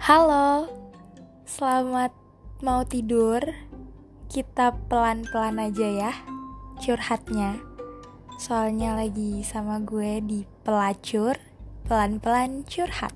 Halo, selamat mau tidur. Kita pelan-pelan aja ya curhatnya. Soalnya lagi sama gue di pelacur, pelan-pelan curhat.